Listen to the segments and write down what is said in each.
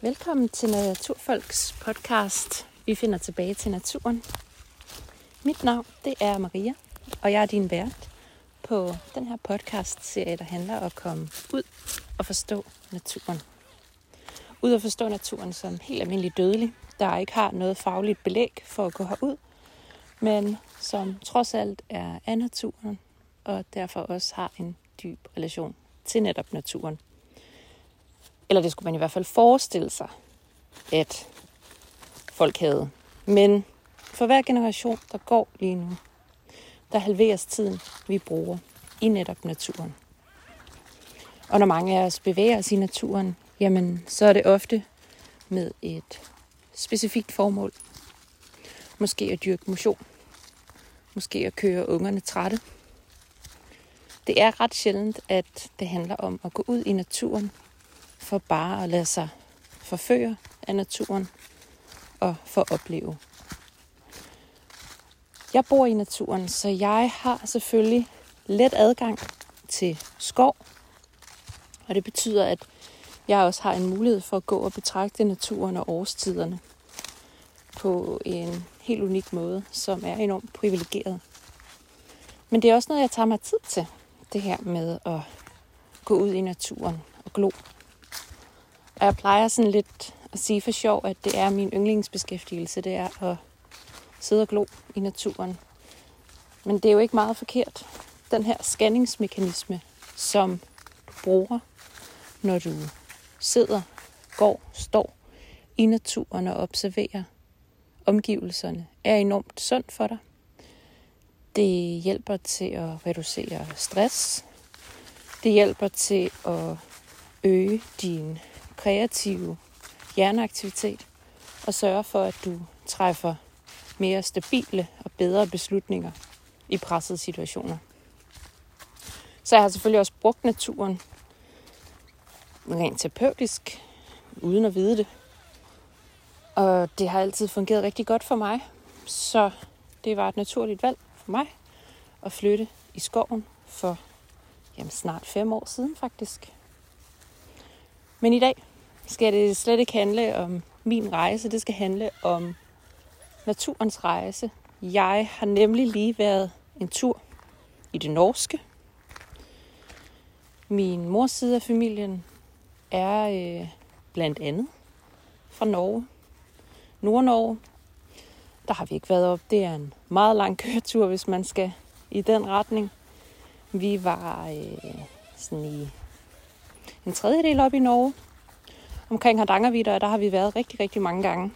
Velkommen til Naturfolks podcast. Vi finder tilbage til naturen. Mit navn det er Maria, og jeg er din vært på den her podcast-serie, der handler om at komme ud og forstå naturen. Ud og forstå naturen som helt almindelig dødelig, der ikke har noget fagligt belæg for at gå herud, men som trods alt er af naturen, og derfor også har en dyb relation til netop naturen. Eller det skulle man i hvert fald forestille sig, at folk havde. Men for hver generation, der går lige nu, der halveres tiden, vi bruger i netop naturen. Og når mange af os bevæger os i naturen, jamen så er det ofte med et specifikt formål. Måske at dyrke motion. Måske at køre ungerne trætte. Det er ret sjældent, at det handler om at gå ud i naturen for bare at lade sig forføre af naturen og for at opleve. Jeg bor i naturen, så jeg har selvfølgelig let adgang til skov. Og det betyder, at jeg også har en mulighed for at gå og betragte naturen og årstiderne på en helt unik måde, som er enormt privilegeret. Men det er også noget, jeg tager mig tid til, det her med at gå ud i naturen og glo og jeg plejer sådan lidt at sige for sjov, at det er min yndlingsbeskæftigelse, det er at sidde og glo i naturen. Men det er jo ikke meget forkert. Den her scanningsmekanisme, som du bruger, når du sidder, går, står i naturen og observerer omgivelserne, er enormt sundt for dig. Det hjælper til at reducere stress. Det hjælper til at øge din kreative hjerneaktivitet og sørge for, at du træffer mere stabile og bedre beslutninger i pressede situationer. Så jeg har selvfølgelig også brugt naturen rent terapeutisk, uden at vide det. Og det har altid fungeret rigtig godt for mig. Så det var et naturligt valg for mig at flytte i skoven for jamen, snart fem år siden faktisk. Men i dag skal det slet ikke handle om min rejse. Det skal handle om naturens rejse. Jeg har nemlig lige været en tur i det norske. Min mors side af familien er øh, blandt andet fra Norge. Nord-Norge. Der har vi ikke været op. Det er en meget lang køretur, hvis man skal i den retning. Vi var øh, sådan i en tredjedel op i Norge. Omkring Hardangervidder, der har vi været rigtig, rigtig mange gange.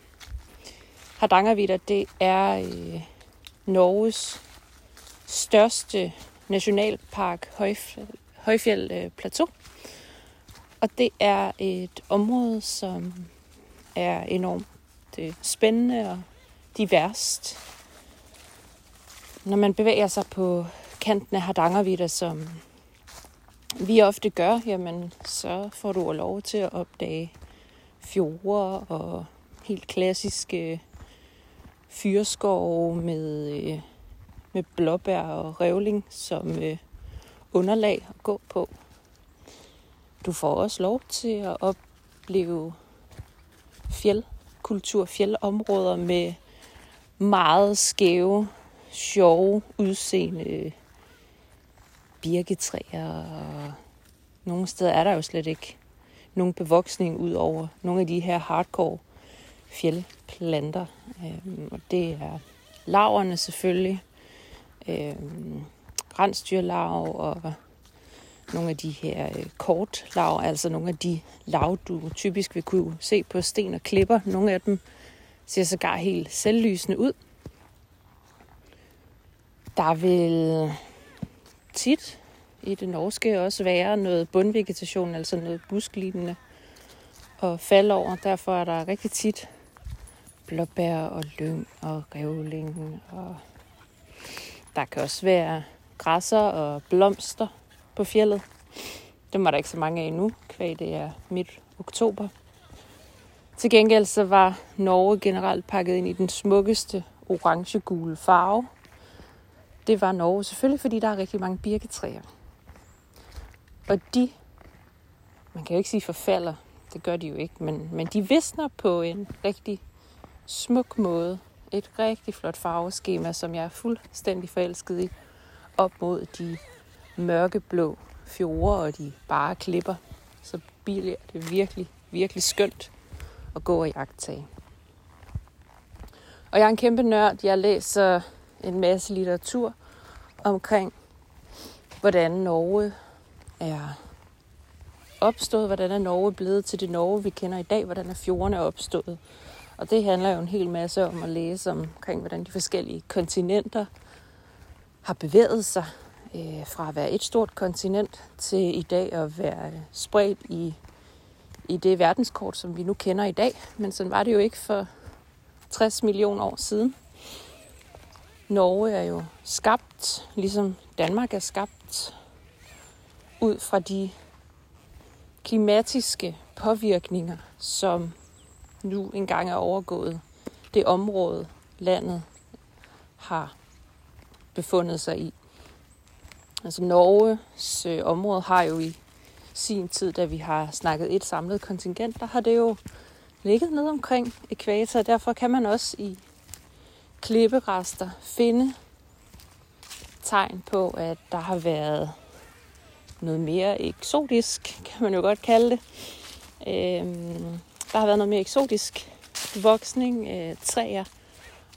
Hardangervidder, det er øh, Norges største nationalpark, højf, Højfjeld øh, Plateau. Og det er et område, som er enormt øh, spændende og diverst. Når man bevæger sig på kanten af Hardangervidder, som vi ofte gør, jamen, så får du lov til at opdage fjorde og helt klassiske fyreskove med, øh, med blåbær og revling som øh, underlag at gå på. Du får også lov til at opleve fjeldkultur, fjeldområder med meget skæve, sjove udseende birketræer. Og nogle steder er der jo slet ikke nogen bevoksning ud over nogle af de her hardcore fjeldplanter. Øhm, og det er laverne selvfølgelig, øhm, rensdyrlav og nogle af de her øh, kortlav, altså nogle af de lav, du typisk vil kunne se på sten og klipper. Nogle af dem ser sågar helt selvlysende ud. Der vil tit i det norske også være noget bundvegetation, altså noget busklignende og falde over. Derfor er der rigtig tit blåbær og lyng og revlingen. Og der kan også være græsser og blomster på fjellet. Dem var der ikke så mange af endnu, kvæg det er midt oktober. Til gengæld så var Norge generelt pakket ind i den smukkeste orange-gule farve. Det var Norge selvfølgelig, fordi der er rigtig mange birketræer. Og de, man kan jo ikke sige forfalder, det gør de jo ikke, men, men de visner på en rigtig smuk måde. Et rigtig flot farveskema, som jeg er fuldstændig forelsket i, op mod de mørkeblå fjorde og de bare klipper. Så bliver det virkelig, virkelig skønt at gå og jagtage. Og jeg er en kæmpe nørd. Jeg læser en masse litteratur omkring, hvordan Norge er opstået, hvordan er Norge blevet til det Norge, vi kender i dag, hvordan er fjordene opstået. Og det handler jo en hel masse om at læse omkring, hvordan de forskellige kontinenter har bevæget sig øh, fra at være et stort kontinent til i dag at være spredt i, i det verdenskort, som vi nu kender i dag. Men sådan var det jo ikke for 60 millioner år siden. Norge er jo skabt, ligesom Danmark er skabt, ud fra de klimatiske påvirkninger, som nu engang er overgået det område, landet har befundet sig i. Altså Norges øh, område har jo i sin tid, da vi har snakket et samlet kontingent, der har det jo ligget ned omkring ekvator. Derfor kan man også i klipperester finde tegn på, at der har været noget mere eksotisk, kan man jo godt kalde det. Øh, der har været noget mere eksotisk voksning, øh, træer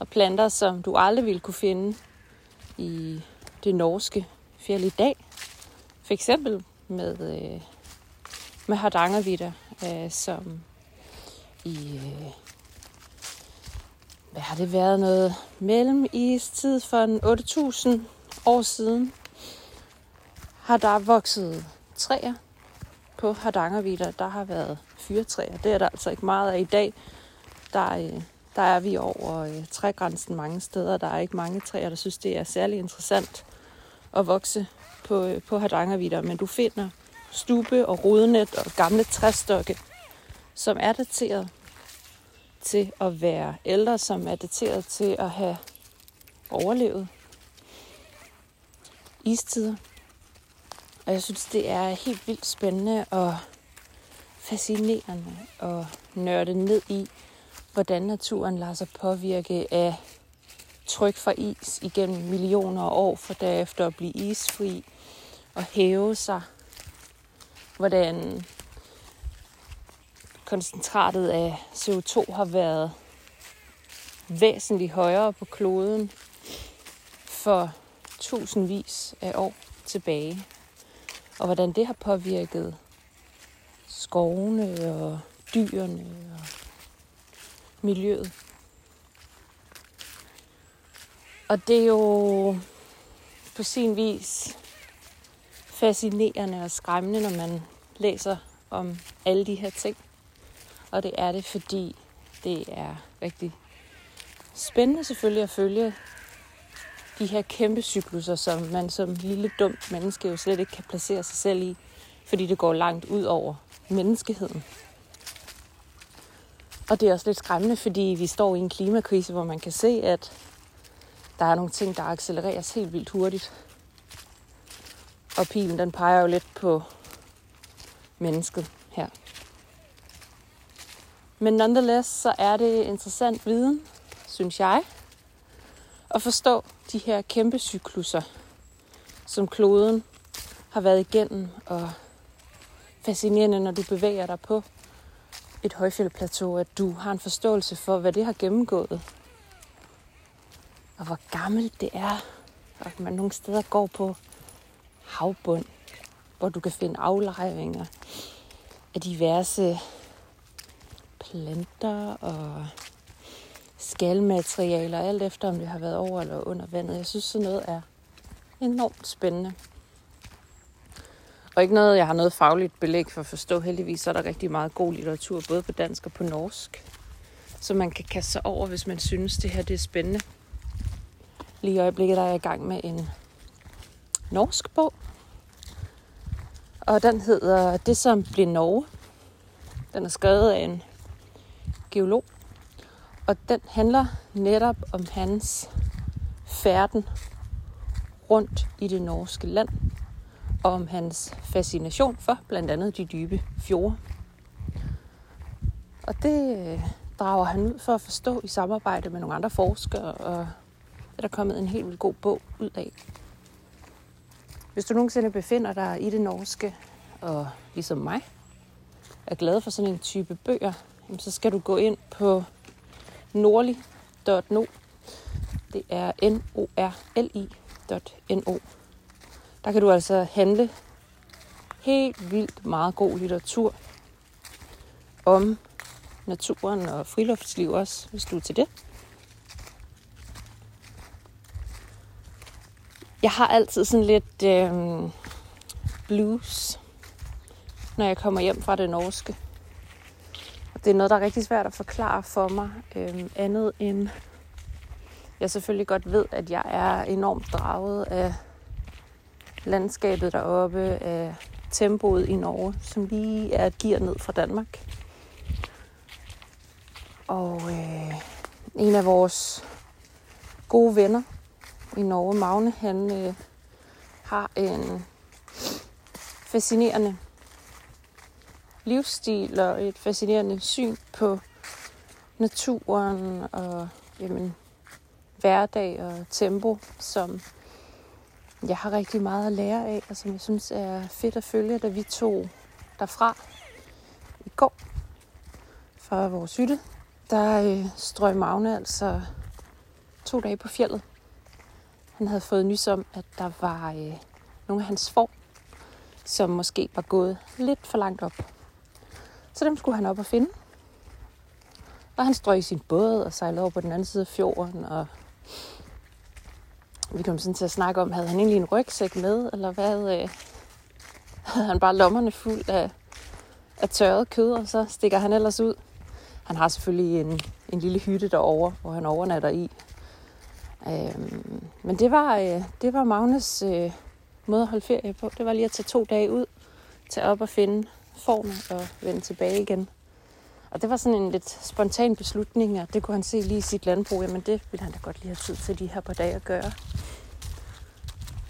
og planter, som du aldrig ville kunne finde i det norske fjeld i dag. For eksempel med, øh, med hardangervitter, øh, som i, øh, hvad har det været, noget mellem istid for en 8.000 år siden, har der vokset træer på Hardangervitter. Der har været fyrtræer. Det er der altså ikke meget af i dag. Der, øh, der er vi over øh, trægrænsen mange steder. Der er ikke mange træer, der synes, det er særlig interessant at vokse på, øh, på Hardangervitter. Men du finder stube og rodnet og gamle træstokke, som er dateret til at være ældre, som er dateret til at have overlevet istider. Og jeg synes, det er helt vildt spændende og fascinerende at nørde ned i, hvordan naturen lader sig påvirke af tryk fra is igennem millioner af år, for derefter at blive isfri og hæve sig. Hvordan koncentratet af CO2 har været væsentligt højere på kloden for tusindvis af år tilbage og hvordan det har påvirket skovene og dyrene og miljøet. Og det er jo på sin vis fascinerende og skræmmende, når man læser om alle de her ting. Og det er det, fordi det er rigtig spændende selvfølgelig at følge de her kæmpe cykluser, som man som lille dumt menneske jo slet ikke kan placere sig selv i, fordi det går langt ud over menneskeheden. Og det er også lidt skræmmende, fordi vi står i en klimakrise, hvor man kan se, at der er nogle ting, der accelereres helt vildt hurtigt. Og pilen, den peger jo lidt på mennesket her. Men nonetheless, så er det interessant viden, synes jeg, at forstå de her kæmpe cykluser, som kloden har været igennem, og fascinerende, når du bevæger dig på et højfjeldplateau, at du har en forståelse for, hvad det har gennemgået, og hvor gammelt det er, og man nogle steder går på havbund, hvor du kan finde aflejringer af diverse planter og skalmaterialer, alt efter om det har været over eller under vandet. Jeg synes, sådan noget er enormt spændende. Og ikke noget, jeg har noget fagligt belæg for at forstå. Heldigvis så er der rigtig meget god litteratur, både på dansk og på norsk. Så man kan kaste sig over, hvis man synes, det her det er spændende. Lige i øjeblikket der er jeg i gang med en norsk bog. Og den hedder Det, som blev Norge. Den er skrevet af en geolog, og den handler netop om hans færden rundt i det norske land, og om hans fascination for blandt andet de dybe fjorde. Og det øh, drager han ud for at forstå i samarbejde med nogle andre forskere, og det er der kommet en helt vildt god bog ud af. Hvis du nogensinde befinder dig i det norske, og ligesom mig, er glad for sådan en type bøger, så skal du gå ind på norli.no. Det er N-O-R-L-I.no. Der kan du altså handle helt vildt meget god litteratur om naturen og friluftsliv også, hvis du er til det. Jeg har altid sådan lidt øh, blues, når jeg kommer hjem fra det norske. Det er noget, der er rigtig svært at forklare for mig, øh, andet end jeg selvfølgelig godt ved, at jeg er enormt draget af landskabet deroppe, af tempoet i Norge, som lige er et gear ned fra Danmark. Og øh, en af vores gode venner i Norge, Magne, han øh, har en fascinerende livsstil og et fascinerende syn på naturen og jamen, hverdag og tempo, som jeg har rigtig meget at lære af, og som jeg synes er fedt at følge, da vi tog derfra i går fra vores hytte. Der øh, strøg Magne altså to dage på fjellet. Han havde fået nys om, at der var øh, nogle af hans får, som måske var gået lidt for langt op. Så dem skulle han op og finde. Og han strøg i sin båd og sejlede over på den anden side af fjorden, og vi kom sådan til at snakke om, havde han egentlig en rygsæk med, eller hvad? Øh, havde han bare lommerne fuld af, af tørret kød, og så stikker han ellers ud. Han har selvfølgelig en, en lille hytte derovre, hvor han overnatter i. Øhm, men det var, øh, det var Magnus øh, måde at holde ferie på. Det var lige at tage to dage ud, tage op og finde formen og vende tilbage igen. Og det var sådan en lidt spontan beslutning, og det kunne han se lige i sit landbrug. Jamen det ville han da godt lige have tid til de her par dage at gøre.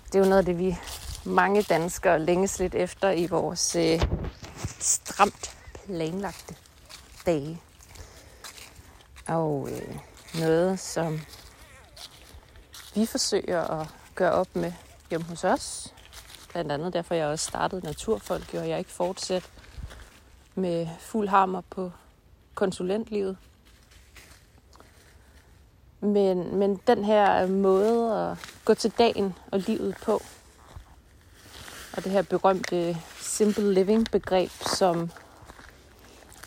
Det er jo noget af det, vi mange danskere længes lidt efter i vores øh, stramt planlagte dage. Og øh, noget, som vi forsøger at gøre op med hjemme hos os. Blandt andet derfor, jeg også startede Naturfolk, og jeg ikke fortsat med fuld hammer på konsulentlivet. Men, men den her måde at gå til dagen og livet på, og det her berømte simple living begreb, som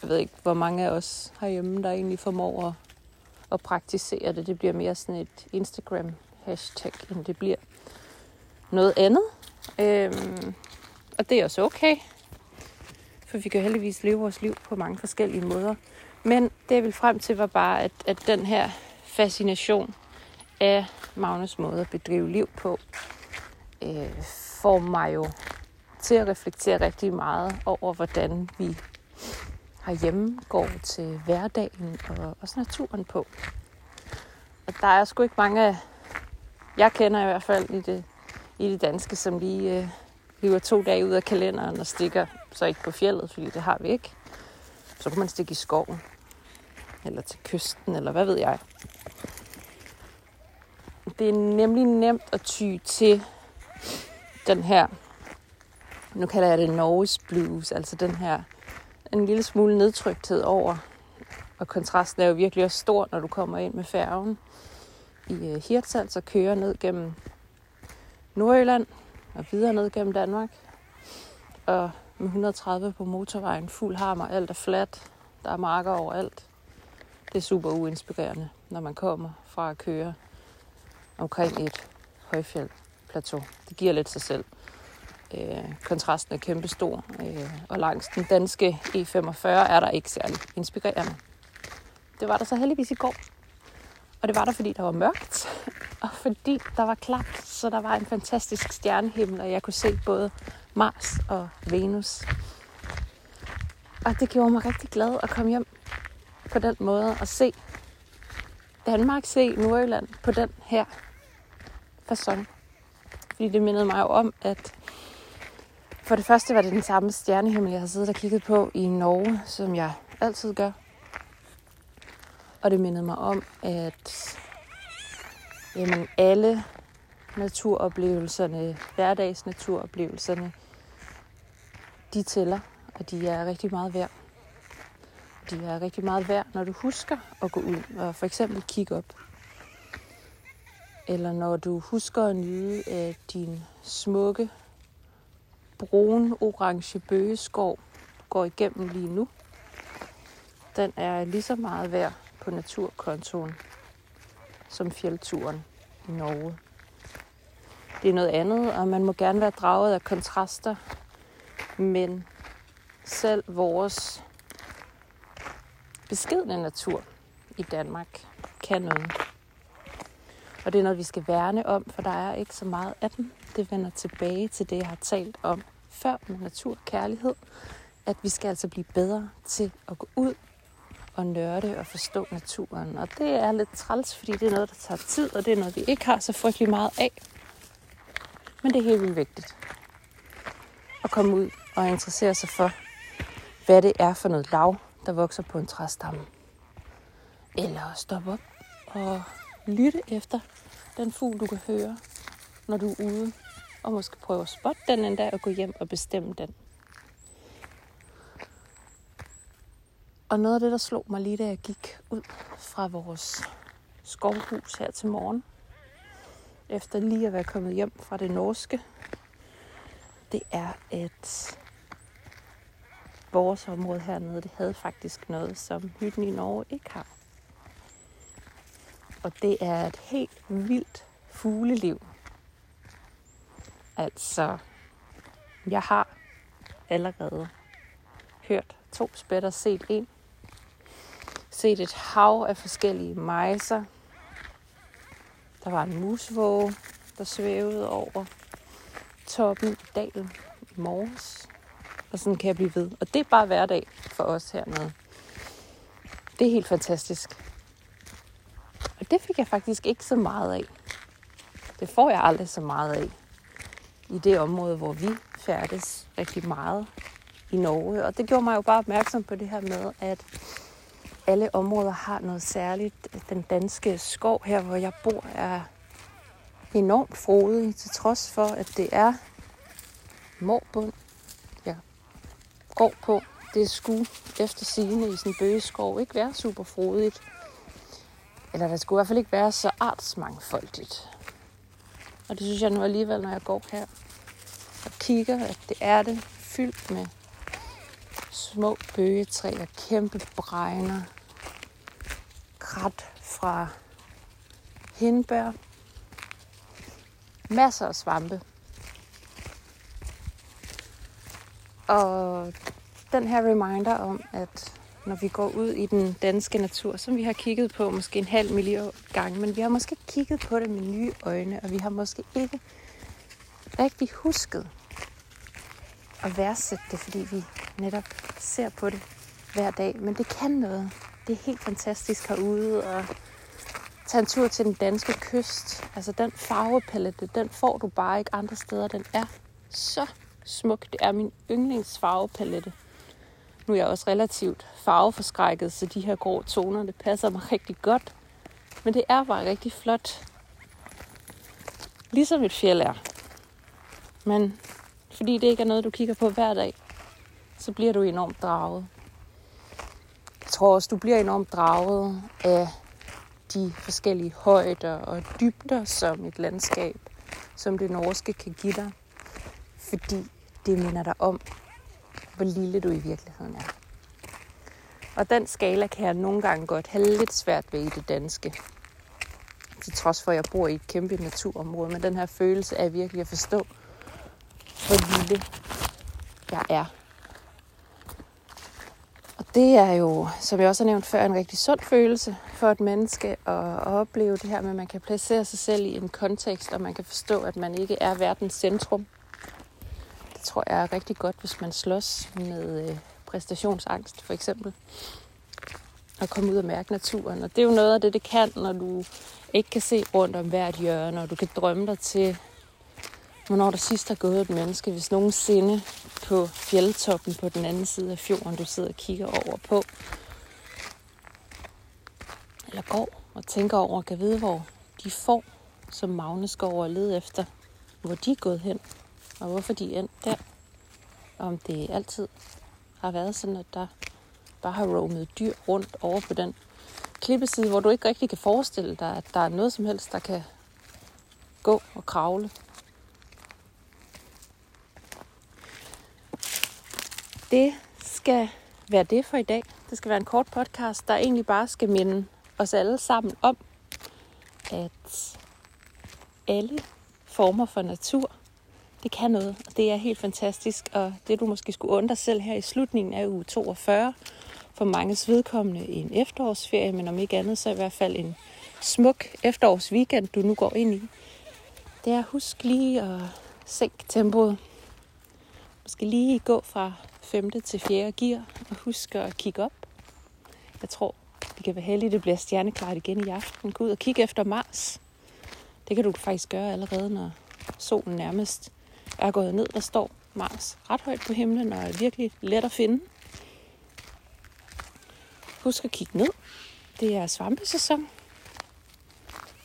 jeg ved ikke, hvor mange af os herhjemme, der egentlig formår at, at praktisere det. Det bliver mere sådan et Instagram hashtag, end det bliver noget andet. Øhm, og det er også okay, for vi kan heldigvis leve vores liv på mange forskellige måder. Men det jeg ville frem til var bare, at, at den her fascination af Magnus måde at bedrive liv på, øh, får mig jo til at reflektere rigtig meget over, hvordan vi herhjemme går til hverdagen og også naturen på. Og der er sgu ikke mange jeg kender i hvert fald i det, i det danske, som lige øh, lever to dage ud af kalenderen og stikker så ikke på fjellet, fordi det har vi ikke. Så kan man stikke i skoven eller til kysten, eller hvad ved jeg. Det er nemlig nemt at ty til den her, nu kalder jeg det Norges blues, altså den her en lille smule nedtrykthed over. Og kontrasten er jo virkelig også stor, når du kommer ind med færgen i øh, Hirtshals og kører ned gennem Nordjylland og videre ned gennem Danmark. Og med 130 på motorvejen, fuld hammer, alt er fladt, der er marker overalt. Det er super uinspirerende, når man kommer fra at køre omkring et højfjeldplateau. Det giver lidt sig selv. Øh, kontrasten er kæmpestor, øh, og langs den danske E45 er der ikke særlig inspirerende. Det var der så heldigvis i går. Og det var der, fordi der var mørkt, og fordi der var klart, så der var en fantastisk stjernehimmel, og jeg kunne se både Mars og Venus. Og det gjorde mig rigtig glad at komme hjem på den måde og se Danmark, se Nordjylland på den her fasong. Fordi det mindede mig jo om, at for det første var det den samme stjernehimmel, jeg havde siddet og kigget på i Norge, som jeg altid gør. Og det mindede mig om, at jamen, alle naturoplevelserne, hverdagsnaturoplevelserne, de tæller, og de er rigtig meget værd. De er rigtig meget værd, når du husker at gå ud og for eksempel kigge op. Eller når du husker at nyde af din smukke, brun, orange bøgeskov, du går igennem lige nu. Den er lige så meget værd på naturkontoen som fjeldturen i Norge. Det er noget andet, og man må gerne være draget af kontraster, men selv vores beskedne natur i Danmark kan noget. Og det er noget, vi skal værne om, for der er ikke så meget af den. Det vender tilbage til det, jeg har talt om før med naturkærlighed. At vi skal altså blive bedre til at gå ud at nørde og forstå naturen. Og det er lidt træls, fordi det er noget, der tager tid, og det er noget, vi ikke har så frygtelig meget af. Men det er helt vildt vigtigt at komme ud og interessere sig for, hvad det er for noget lav, der vokser på en træstamme. Eller at stoppe op og lytte efter den fugl, du kan høre, når du er ude. Og måske prøve at spotte den endda og gå hjem og bestemme den. Og noget af det, der slog mig lige, da jeg gik ud fra vores skovhus her til morgen, efter lige at være kommet hjem fra det norske, det er, at vores område hernede, det havde faktisk noget, som hytten i Norge ikke har. Og det er et helt vildt fugleliv. Altså, jeg har allerede hørt to spætter, set en, set et hav af forskellige mejser. Der var en musvåge, der svævede over toppen i dalen i morges. Og sådan kan jeg blive ved. Og det er bare hverdag for os hernede. Det er helt fantastisk. Og det fik jeg faktisk ikke så meget af. Det får jeg aldrig så meget af i det område, hvor vi færdes rigtig meget i Norge. Og det gjorde mig jo bare opmærksom på det her med, at alle områder har noget særligt. Den danske skov her, hvor jeg bor, er enormt frodig, til trods for, at det er morbund, jeg går på. Det skulle efter sigende i sådan en bøgeskov ikke være super frodigt. Eller der skulle i hvert fald ikke være så artsmangfoldigt. Og det synes jeg nu alligevel, når jeg går her og kigger, at det er det fyldt med små bøgetræer, kæmpe bregner, krat fra hindbær, masser af svampe. Og den her reminder om, at når vi går ud i den danske natur, som vi har kigget på måske en halv million gange, men vi har måske kigget på det med nye øjne, og vi har måske ikke rigtig husket at værdsætte det, fordi vi netop ser på det hver dag. Men det kan noget. Det er helt fantastisk herude, og tage en tur til den danske kyst. Altså den farvepalette, den får du bare ikke andre steder. Den er så smuk. Det er min yndlingsfarvepalette. Nu er jeg også relativt farveforskrækket, så de her grå toner, det passer mig rigtig godt. Men det er bare rigtig flot. Ligesom et fjeld er. Men fordi det ikke er noget, du kigger på hver dag, så bliver du enormt draget. Tror også, du bliver enormt draget af de forskellige højder og dybder, som et landskab som det norske kan give dig. Fordi det minder dig om, hvor lille du i virkeligheden er. Og den skala kan jeg nogle gange godt have lidt svært ved i det danske. Til trods for, at jeg bor i et kæmpe naturområde. Men den her følelse af virkelig at forstå, hvor lille jeg er. Det er jo, som jeg også har nævnt før, en rigtig sund følelse for et menneske at, at opleve det her med, at man kan placere sig selv i en kontekst, og man kan forstå, at man ikke er verdens centrum. Det tror jeg er rigtig godt, hvis man slås med øh, præstationsangst, for eksempel. At komme ud og mærke naturen. Og det er jo noget af det, det kan, når du ikke kan se rundt om hvert hjørne, og du kan drømme dig til, hvornår der sidst har gået et menneske, hvis nogensinde på fjeldtoppen på den anden side af fjorden, du sidder og kigger over på. eller går og tænker over, kan vide, hvor de får, som Magnus går over og leder efter, hvor de er gået hen, og hvorfor de er endt der. Om det altid har været sådan, at der bare har roamet dyr rundt over på den klippeside, hvor du ikke rigtig kan forestille dig, at der er noget som helst, der kan gå og kravle. Det skal være det for i dag. Det skal være en kort podcast, der egentlig bare skal minde os alle sammen om, at alle former for natur, det kan noget, og det er helt fantastisk. Og det du måske skulle undre selv her i slutningen af uge 42, for mange vedkommende en efterårsferie, men om ikke andet, så i hvert fald en smuk efterårsweekend, du nu går ind i. Det er husk lige at sænke tempoet. Måske lige gå fra 5. til 4. gear, og husk at kigge op. Jeg tror, det kan være heldigt, det bliver stjerneklart igen i aften. Gå ud og kigge efter Mars. Det kan du faktisk gøre allerede, når solen nærmest er gået ned. Der står Mars ret højt på himlen og er virkelig let at finde. Husk at kigge ned. Det er svampesæson.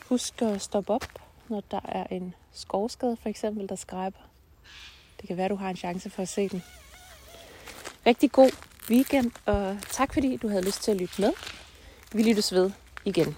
Husk at stoppe op, når der er en skovskade for eksempel, der skræber. Det kan være, du har en chance for at se den. Rigtig god weekend, og tak fordi du havde lyst til at lytte med. Vi lyttes ved igen.